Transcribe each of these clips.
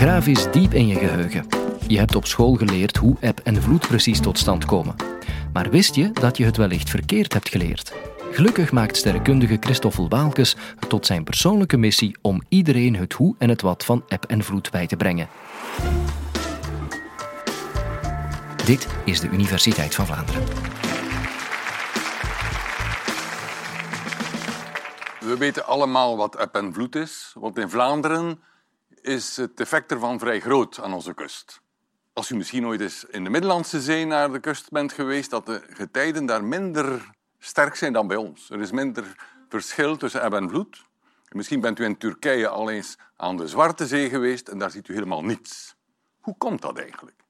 Begraaf diep in je geheugen. Je hebt op school geleerd hoe eb en vloed precies tot stand komen. Maar wist je dat je het wellicht verkeerd hebt geleerd? Gelukkig maakt sterrenkundige Christoffel Waalkes het tot zijn persoonlijke missie om iedereen het hoe en het wat van eb en vloed bij te brengen. Dit is de Universiteit van Vlaanderen. We weten allemaal wat eb en vloed is, want in Vlaanderen is het effect ervan vrij groot aan onze kust. Als u misschien ooit eens in de Middellandse Zee naar de kust bent geweest, dat de getijden daar minder sterk zijn dan bij ons. Er is minder verschil tussen eb en vloed. Misschien bent u in Turkije al eens aan de Zwarte Zee geweest en daar ziet u helemaal niets. Hoe komt dat eigenlijk?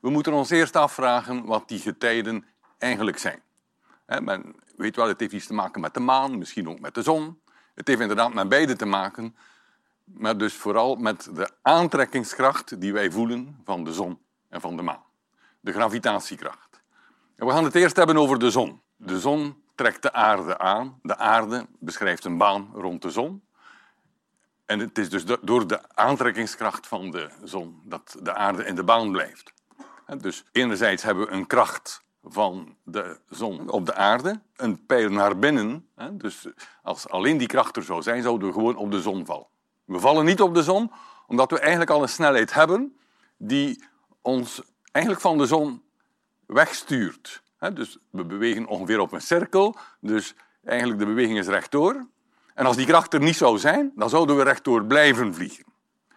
We moeten ons eerst afvragen wat die getijden eigenlijk zijn. Men weet wel, het heeft iets te maken met de maan, misschien ook met de zon. Het heeft inderdaad met beide te maken, maar dus vooral met de aantrekkingskracht die wij voelen van de zon en van de maan. De gravitatiekracht. En we gaan het eerst hebben over de zon. De zon trekt de aarde aan. De aarde beschrijft een baan rond de zon. En het is dus door de aantrekkingskracht van de zon dat de aarde in de baan blijft. Dus enerzijds hebben we een kracht van de zon op de aarde, een pijl naar binnen. Dus als alleen die kracht er zou zijn, zouden we gewoon op de zon vallen. We vallen niet op de zon, omdat we eigenlijk al een snelheid hebben die ons eigenlijk van de zon wegstuurt. Dus we bewegen ongeveer op een cirkel, dus eigenlijk de beweging is rechtdoor. En als die kracht er niet zou zijn, dan zouden we rechtdoor blijven vliegen.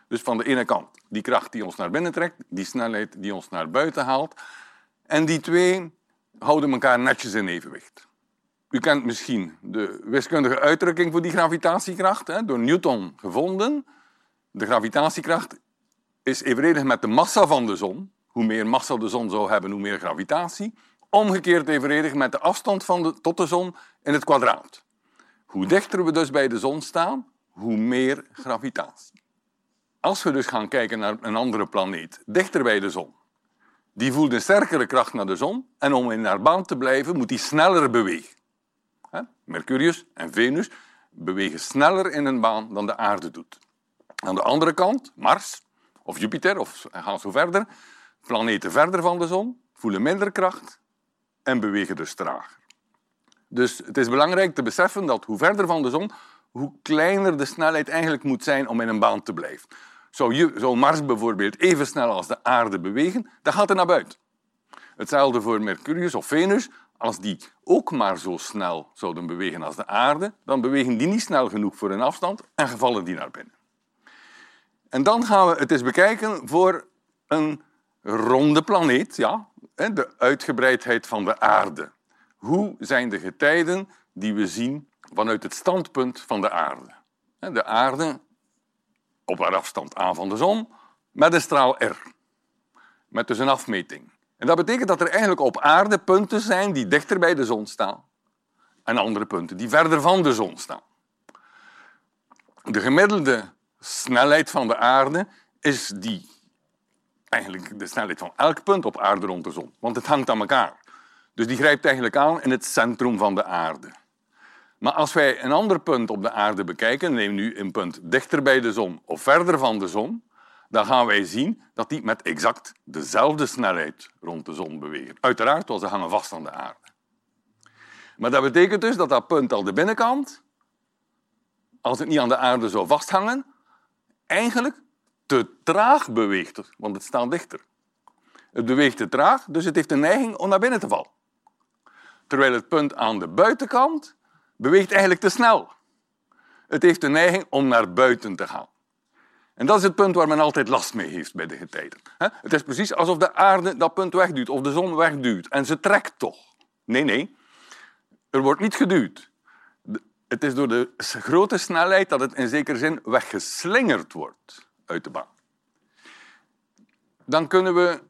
Dus van de ene kant die kracht die ons naar binnen trekt, die snelheid die ons naar buiten haalt. En die twee houden elkaar netjes in evenwicht. U kent misschien de wiskundige uitdrukking voor die gravitatiekracht, hè, door Newton gevonden. De gravitatiekracht is evenredig met de massa van de zon. Hoe meer massa de zon zou hebben, hoe meer gravitatie. Omgekeerd evenredig met de afstand van de, tot de zon in het kwadraat. Hoe dichter we dus bij de zon staan, hoe meer gravitatie. Als we dus gaan kijken naar een andere planeet, dichter bij de zon, die voelt een sterkere kracht naar de zon en om in haar baan te blijven moet die sneller bewegen. Mercurius en Venus bewegen sneller in een baan dan de aarde doet. Aan de andere kant, Mars of Jupiter, of gaan zo verder, planeten verder van de zon, voelen minder kracht en bewegen dus trager. Dus het is belangrijk te beseffen dat hoe verder van de zon, hoe kleiner de snelheid eigenlijk moet zijn om in een baan te blijven. Zou, zou Mars bijvoorbeeld even snel als de aarde bewegen, dan gaat hij naar buiten. Hetzelfde voor Mercurius of Venus. Als die ook maar zo snel zouden bewegen als de aarde, dan bewegen die niet snel genoeg voor een afstand en vallen die naar binnen. En dan gaan we het eens bekijken voor een ronde planeet, ja, de uitgebreidheid van de aarde. Hoe zijn de getijden die we zien vanuit het standpunt van de aarde? De aarde op haar afstand A van de zon met een straal R. Met dus een afmeting. En dat betekent dat er eigenlijk op aarde punten zijn die dichter bij de zon staan en andere punten die verder van de zon staan. De gemiddelde snelheid van de aarde is die. Eigenlijk de snelheid van elk punt op aarde rond de zon, want het hangt aan elkaar. Dus die grijpt eigenlijk aan in het centrum van de aarde. Maar als wij een ander punt op de aarde bekijken, neem nu een punt dichter bij de zon of verder van de zon, dan gaan wij zien dat die met exact dezelfde snelheid rond de zon bewegen. Uiteraard, want ze hangen vast aan de aarde. Maar dat betekent dus dat dat punt aan de binnenkant, als het niet aan de aarde zou vasthangen, eigenlijk te traag beweegt, want het staat dichter. Het beweegt te traag, dus het heeft een neiging om naar binnen te vallen. Terwijl het punt aan de buitenkant beweegt eigenlijk te snel. Het heeft de neiging om naar buiten te gaan. En dat is het punt waar men altijd last mee heeft bij de getijden. Het is precies alsof de aarde dat punt wegduwt of de zon wegduwt. En ze trekt toch. Nee, nee. Er wordt niet geduwd. Het is door de grote snelheid dat het in zekere zin weggeslingerd wordt uit de baan. Dan kunnen we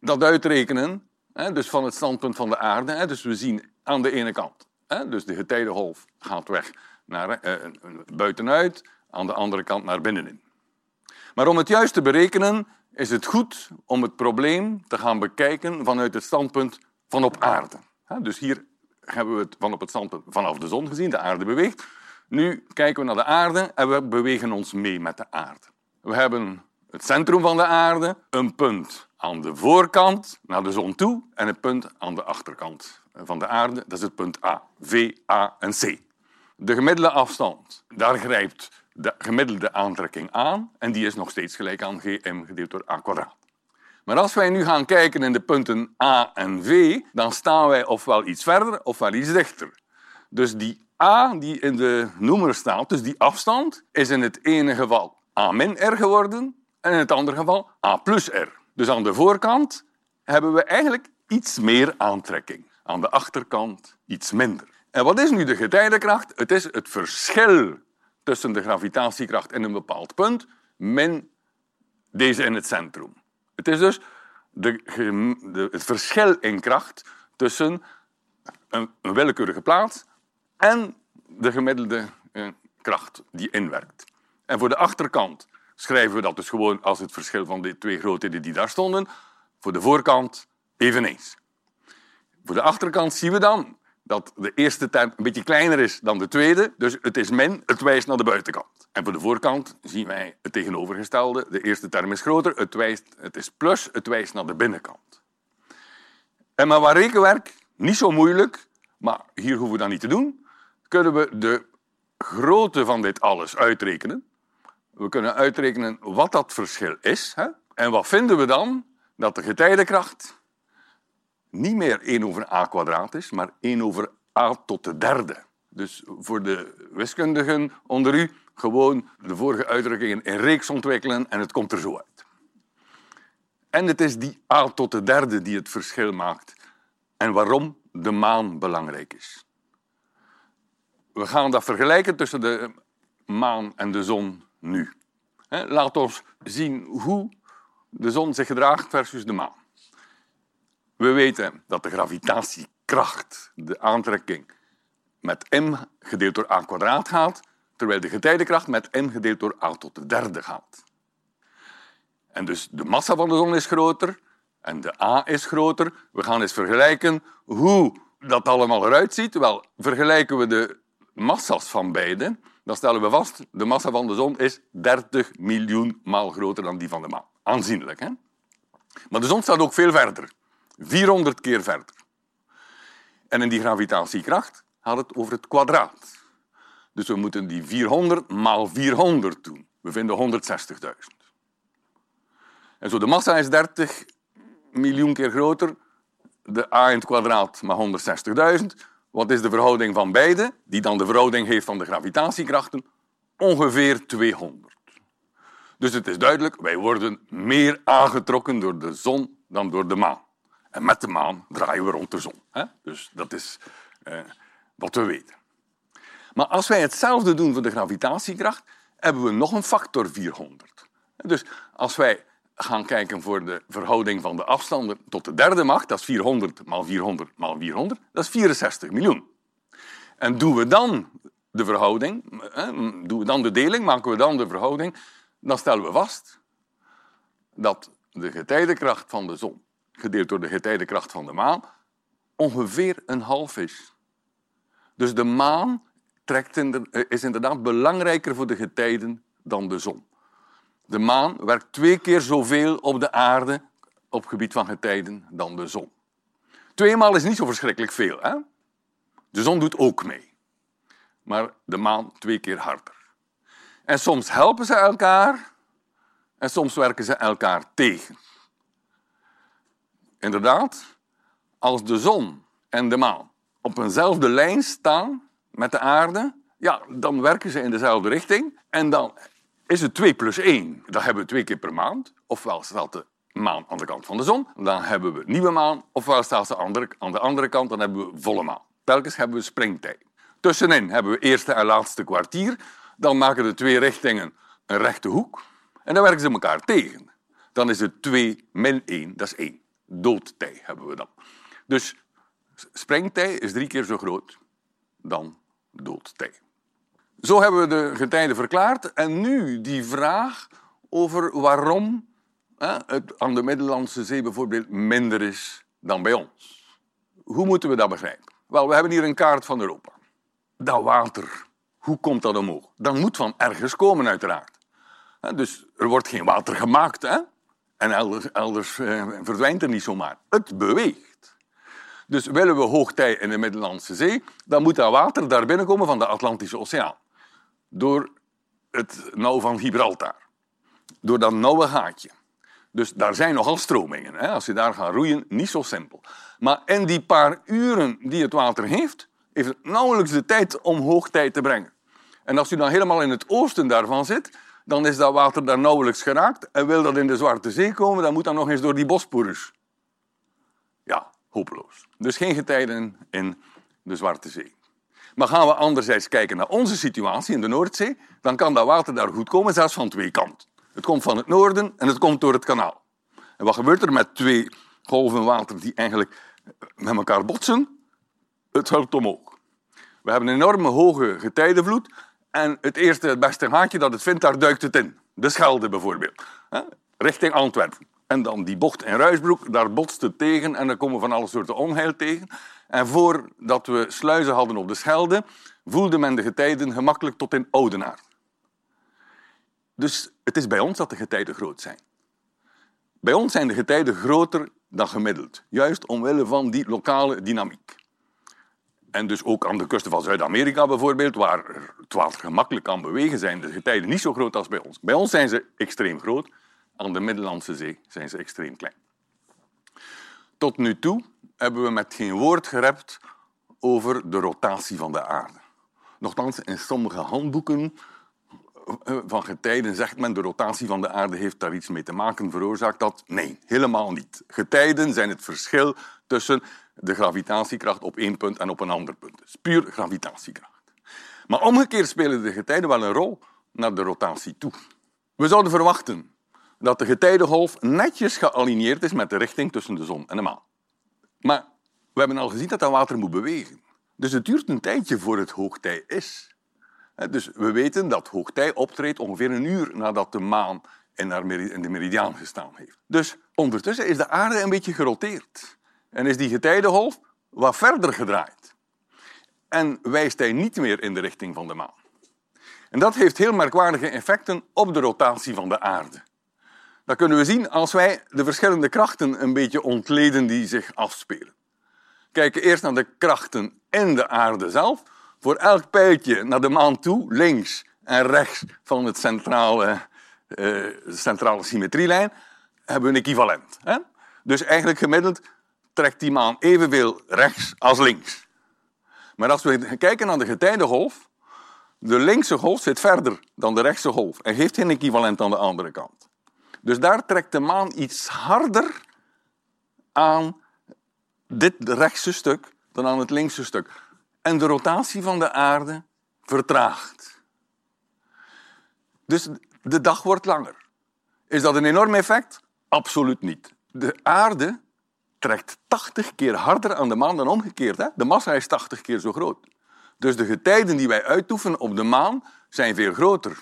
dat uitrekenen, dus van het standpunt van de aarde. Dus we zien aan de ene kant dus de getijdenholf gaat weg naar eh, buitenuit, aan de andere kant naar binnenin. Maar om het juist te berekenen, is het goed om het probleem te gaan bekijken vanuit het standpunt van op aarde. Dus hier hebben we het van op het standpunt vanaf de zon gezien, de aarde beweegt. Nu kijken we naar de aarde en we bewegen ons mee met de aarde. We hebben het centrum van de aarde, een punt aan de voorkant naar de zon toe en een punt aan de achterkant van de aarde. Dat is het punt A, V, A en C. De gemiddelde afstand, daar grijpt de gemiddelde aantrekking aan en die is nog steeds gelijk aan gm gedeeld door a kwadraat. Maar als wij nu gaan kijken in de punten A en V, dan staan wij ofwel iets verder ofwel iets dichter. Dus die A die in de noemer staat, dus die afstand, is in het ene geval A min R geworden en in het andere geval A plus R. Dus aan de voorkant hebben we eigenlijk iets meer aantrekking. Aan de achterkant iets minder. En wat is nu de getijdenkracht? Het is het verschil tussen de gravitatiekracht in een bepaald punt min deze in het centrum. Het is dus de, de, het verschil in kracht tussen een, een willekeurige plaats en de gemiddelde eh, kracht die inwerkt. En voor de achterkant schrijven we dat dus gewoon als het verschil van de twee grootheden die daar stonden. Voor de voorkant eveneens. Voor de achterkant zien we dan dat de eerste term een beetje kleiner is dan de tweede. Dus het is min, het wijst naar de buitenkant. En voor de voorkant zien wij het tegenovergestelde. De eerste term is groter, het, wijst, het is plus, het wijst naar de binnenkant. En maar waar rekenwerk niet zo moeilijk, maar hier hoeven we dat niet te doen, kunnen we de grootte van dit alles uitrekenen. We kunnen uitrekenen wat dat verschil is. Hè? En wat vinden we dan? Dat de getijdenkracht niet meer 1 over a kwadraat is, maar 1 over a tot de derde. Dus voor de wiskundigen onder u gewoon de vorige uitdrukkingen in reeks ontwikkelen en het komt er zo uit. En het is die a tot de derde die het verschil maakt en waarom de maan belangrijk is. We gaan dat vergelijken tussen de maan en de zon nu. Laat ons zien hoe de zon zich gedraagt versus de maan. We weten dat de gravitatiekracht, de aantrekking, met m gedeeld door a kwadraat gaat, terwijl de getijdenkracht met m gedeeld door a tot de derde gaat. En dus de massa van de zon is groter en de a is groter. We gaan eens vergelijken hoe dat allemaal eruit ziet. Wel, vergelijken we de massa's van beide, dan stellen we vast, de massa van de zon is 30 miljoen maal groter dan die van de maan. Aanzienlijk, hè? Maar de zon staat ook veel verder. 400 keer verder. En in die gravitatiekracht gaat het over het kwadraat. Dus we moeten die 400 maal 400 doen. We vinden 160.000. En zo de massa is 30 miljoen keer groter. De a in het kwadraat maar 160.000. Wat is de verhouding van beide, die dan de verhouding heeft van de gravitatiekrachten? Ongeveer 200. Dus het is duidelijk, wij worden meer aangetrokken door de zon dan door de maan. En met de maan draaien we rond de zon. Hè? Dus dat is eh, wat we weten. Maar als wij hetzelfde doen voor de gravitatiekracht, hebben we nog een factor 400. Dus als wij gaan kijken voor de verhouding van de afstanden tot de derde macht, dat is 400 maal 400 maal 400, dat is 64 miljoen. En doen we dan de verhouding, doen we dan de deling, maken we dan de verhouding, dan stellen we vast dat de getijdenkracht van de zon, gedeeld door de getijdenkracht van de maan, ongeveer een half is. Dus de maan trekt is inderdaad belangrijker voor de getijden dan de zon. De maan werkt twee keer zoveel op de aarde op gebied van getijden dan de zon. Tweemaal is niet zo verschrikkelijk veel. Hè? De zon doet ook mee. Maar de maan twee keer harder. En soms helpen ze elkaar en soms werken ze elkaar tegen. Inderdaad, als de zon en de maan op eenzelfde lijn staan met de aarde, ja, dan werken ze in dezelfde richting en dan is het 2 plus 1. Dat hebben we twee keer per maand. Ofwel staat de maan aan de kant van de zon, dan hebben we nieuwe maan. Ofwel staat ze aan de, andere kant, dan hebben we volle maan. Telkens hebben we springtijd. Tussenin hebben we eerste en laatste kwartier. Dan maken de twee richtingen een rechte hoek. En dan werken ze elkaar tegen. Dan is het 2 min 1, dat is 1. Doodtij hebben we dan. Dus springtij is drie keer zo groot dan doodtij. Zo hebben we de getijden verklaard. En nu die vraag over waarom hè, het aan de Middellandse Zee bijvoorbeeld minder is dan bij ons. Hoe moeten we dat begrijpen? Wel, we hebben hier een kaart van Europa. Dat water, hoe komt dat omhoog? Dat moet van ergens komen, uiteraard. Dus er wordt geen water gemaakt. Hè? En elders, eh, verdwijnt er niet zomaar. Het beweegt. Dus willen we hoogtij in de Middellandse Zee, dan moet dat water daar binnenkomen van de Atlantische Oceaan. Door het nauw van Gibraltar. Door dat nauwe gaatje. Dus daar zijn nogal stromingen. Hè? Als je daar gaat roeien, niet zo simpel. Maar in die paar uren die het water heeft, heeft het nauwelijks de tijd om hoogtij te brengen. En als u dan helemaal in het oosten daarvan zit, dan is dat water daar nauwelijks geraakt. En wil dat in de Zwarte Zee komen, dan moet dat nog eens door die Bosporus. Ja, hopeloos. Dus geen getijden in de Zwarte Zee. Maar gaan we anderzijds kijken naar onze situatie in de Noordzee, dan kan dat water daar goed komen, zelfs van twee kanten. Het komt van het noorden en het komt door het kanaal. En wat gebeurt er met twee golven water die eigenlijk met elkaar botsen? Het helpt omhoog. We hebben een enorme hoge getijdenvloed en het eerste, het beste haakje dat het vindt, daar duikt het in. De Schelde bijvoorbeeld, richting Antwerpen. En dan die bocht in Ruisbroek, daar botst het tegen en dan komen van alle soorten onheil tegen. En voordat we sluizen hadden op de Schelde, voelde men de getijden gemakkelijk tot in Oudenaar. Dus het is bij ons dat de getijden groot zijn. Bij ons zijn de getijden groter dan gemiddeld, juist omwille van die lokale dynamiek. En dus ook aan de kusten van Zuid-Amerika bijvoorbeeld, waar het water gemakkelijk kan bewegen, zijn de getijden niet zo groot als bij ons. Bij ons zijn ze extreem groot, aan de Middellandse Zee zijn ze extreem klein. Tot nu toe hebben we met geen woord gerept over de rotatie van de aarde. Nochtans, in sommige handboeken eh, van getijden zegt men de rotatie van de aarde heeft daar iets mee te maken. Veroorzaakt dat? Nee, helemaal niet. Getijden zijn het verschil tussen de gravitatiekracht op één punt en op een ander punt. Is puur gravitatiekracht. Maar omgekeerd spelen de getijden wel een rol naar de rotatie toe. We zouden verwachten dat de getijdengolf netjes gealigneerd is met de richting tussen de zon en de maan. Maar we hebben al gezien dat dat water moet bewegen. Dus het duurt een tijdje voor het hoogtij is. Dus we weten dat hoogtij optreedt ongeveer een uur nadat de maan in de meridiaan gestaan heeft. Dus ondertussen is de aarde een beetje geroteerd. En is die getijdengolf wat verder gedraaid. En wijst hij niet meer in de richting van de maan. En dat heeft heel merkwaardige effecten op de rotatie van de aarde. Dat kunnen we zien als wij de verschillende krachten een beetje ontleden die zich afspelen. Kijken eerst naar de krachten in de aarde zelf. Voor elk pijltje naar de maan toe, links en rechts van het centrale, uh, centrale symmetrielijn, hebben we een equivalent. Hè? Dus eigenlijk gemiddeld trekt die maan evenveel rechts als links. Maar als we kijken naar de getijdengolf, de linkse golf zit verder dan de rechtse golf en geeft geen equivalent aan de andere kant. Dus daar trekt de maan iets harder aan dit rechtse stuk dan aan het linkse stuk. En de rotatie van de aarde vertraagt. Dus de dag wordt langer. Is dat een enorm effect? Absoluut niet. De aarde trekt 80 keer harder aan de maan dan omgekeerd. Hè? De massa is 80 keer zo groot. Dus de getijden die wij uitoefenen op de maan zijn veel groter.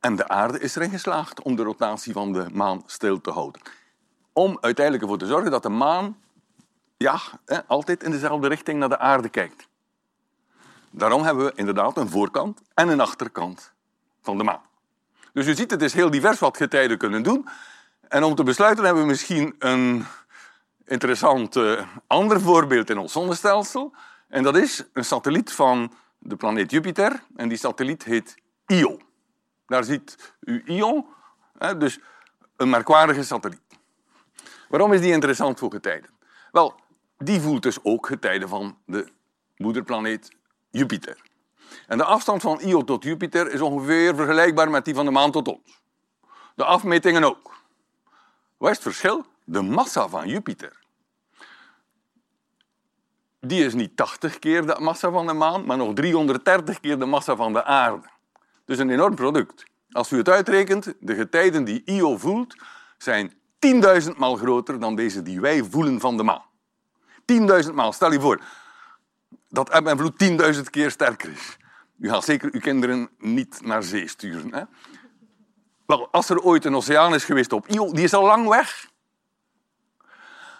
En de aarde is erin geslaagd om de rotatie van de maan stil te houden. Om uiteindelijk ervoor te zorgen dat de maan ja, hè, altijd in dezelfde richting naar de aarde kijkt. Daarom hebben we inderdaad een voorkant en een achterkant van de maan. Dus u ziet, het is heel divers wat getijden kunnen doen. En om te besluiten hebben we misschien een interessant uh, ander voorbeeld in ons zonnestelsel. En dat is een satelliet van de planeet Jupiter. En die satelliet heet Io. Daar ziet u Io, hè, dus een merkwaardige satelliet. Waarom is die interessant voor getijden? Wel, die voelt dus ook getijden van de moederplaneet Jupiter. En de afstand van Io tot Jupiter is ongeveer vergelijkbaar met die van de maan tot ons. De afmetingen ook. Wat is het verschil? De massa van Jupiter. Die is niet 80 keer de massa van de maan, maar nog 330 keer de massa van de aarde. Dus een enorm product. Als u het uitrekent, de getijden die Io voelt, zijn 10.000 maal groter dan deze die wij voelen van de maan. 10.000 maal. Stel je voor dat eb en vloed 10.000 keer sterker is. U gaat zeker uw kinderen niet naar zee sturen. Hè? Wel, als er ooit een oceaan is geweest op Io, die is al lang weg.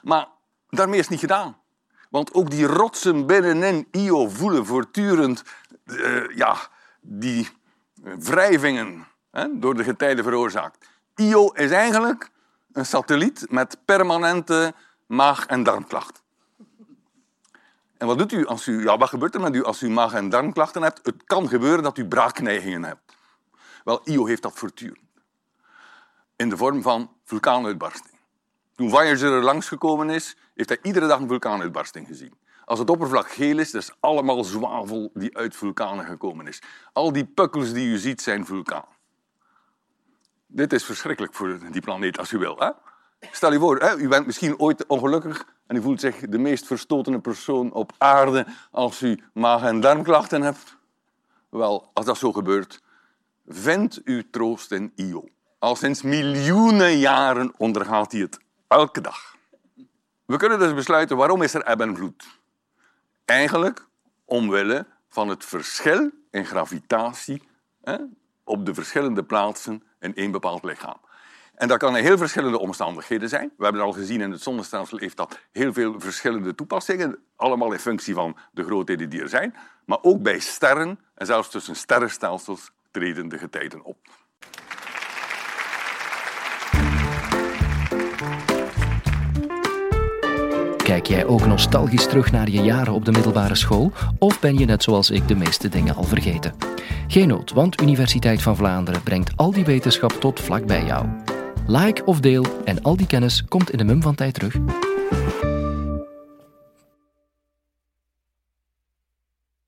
Maar daarmee is het niet gedaan. Want ook die rotsen binnenin Io voelen voortdurend uh, ja, die wrijvingen hè, door de getijden veroorzaakt. Io is eigenlijk een satelliet met permanente maag- en darmklachten. En wat doet u als u, ja, wat gebeurt er met u als u maag- en darmklachten hebt? Het kan gebeuren dat u braakneigingen hebt. Wel, Io heeft dat voortdurend. In de vorm van vulkaanuitbarsting. Toen Voyager er langsgekomen is, heeft hij iedere dag een vulkaanuitbarsting gezien. Als het oppervlak geel is, dat is allemaal zwavel die uit vulkanen gekomen is. Al die pukkels die u ziet zijn vulkaan. Dit is verschrikkelijk voor die planeet, als u wil. Hè? Stel je voor, hè, u bent misschien ooit ongelukkig en u voelt zich de meest verstotene persoon op aarde als u maag- en darmklachten hebt. Wel, als dat zo gebeurt, vind uw troost in Io. Al sinds miljoenen jaren ondergaat hij het elke dag. We kunnen dus besluiten waarom is er eb en vloed. Eigenlijk omwille van het verschil in gravitatie hè, op de verschillende plaatsen in één bepaald lichaam. En dat kan in heel verschillende omstandigheden zijn. We hebben al gezien in het zonnestelsel heeft dat heel veel verschillende toepassingen, allemaal in functie van de grootheden die er zijn. Maar ook bij sterren en zelfs tussen sterrenstelsels treden de getijden op. Kijk jij ook nostalgisch terug naar je jaren op de middelbare school? Of ben je net zoals ik de meeste dingen al vergeten? Geen nood, want Universiteit van Vlaanderen brengt al die wetenschap tot vlak bij jou. Like of deel en al die kennis komt in de mum van tijd terug.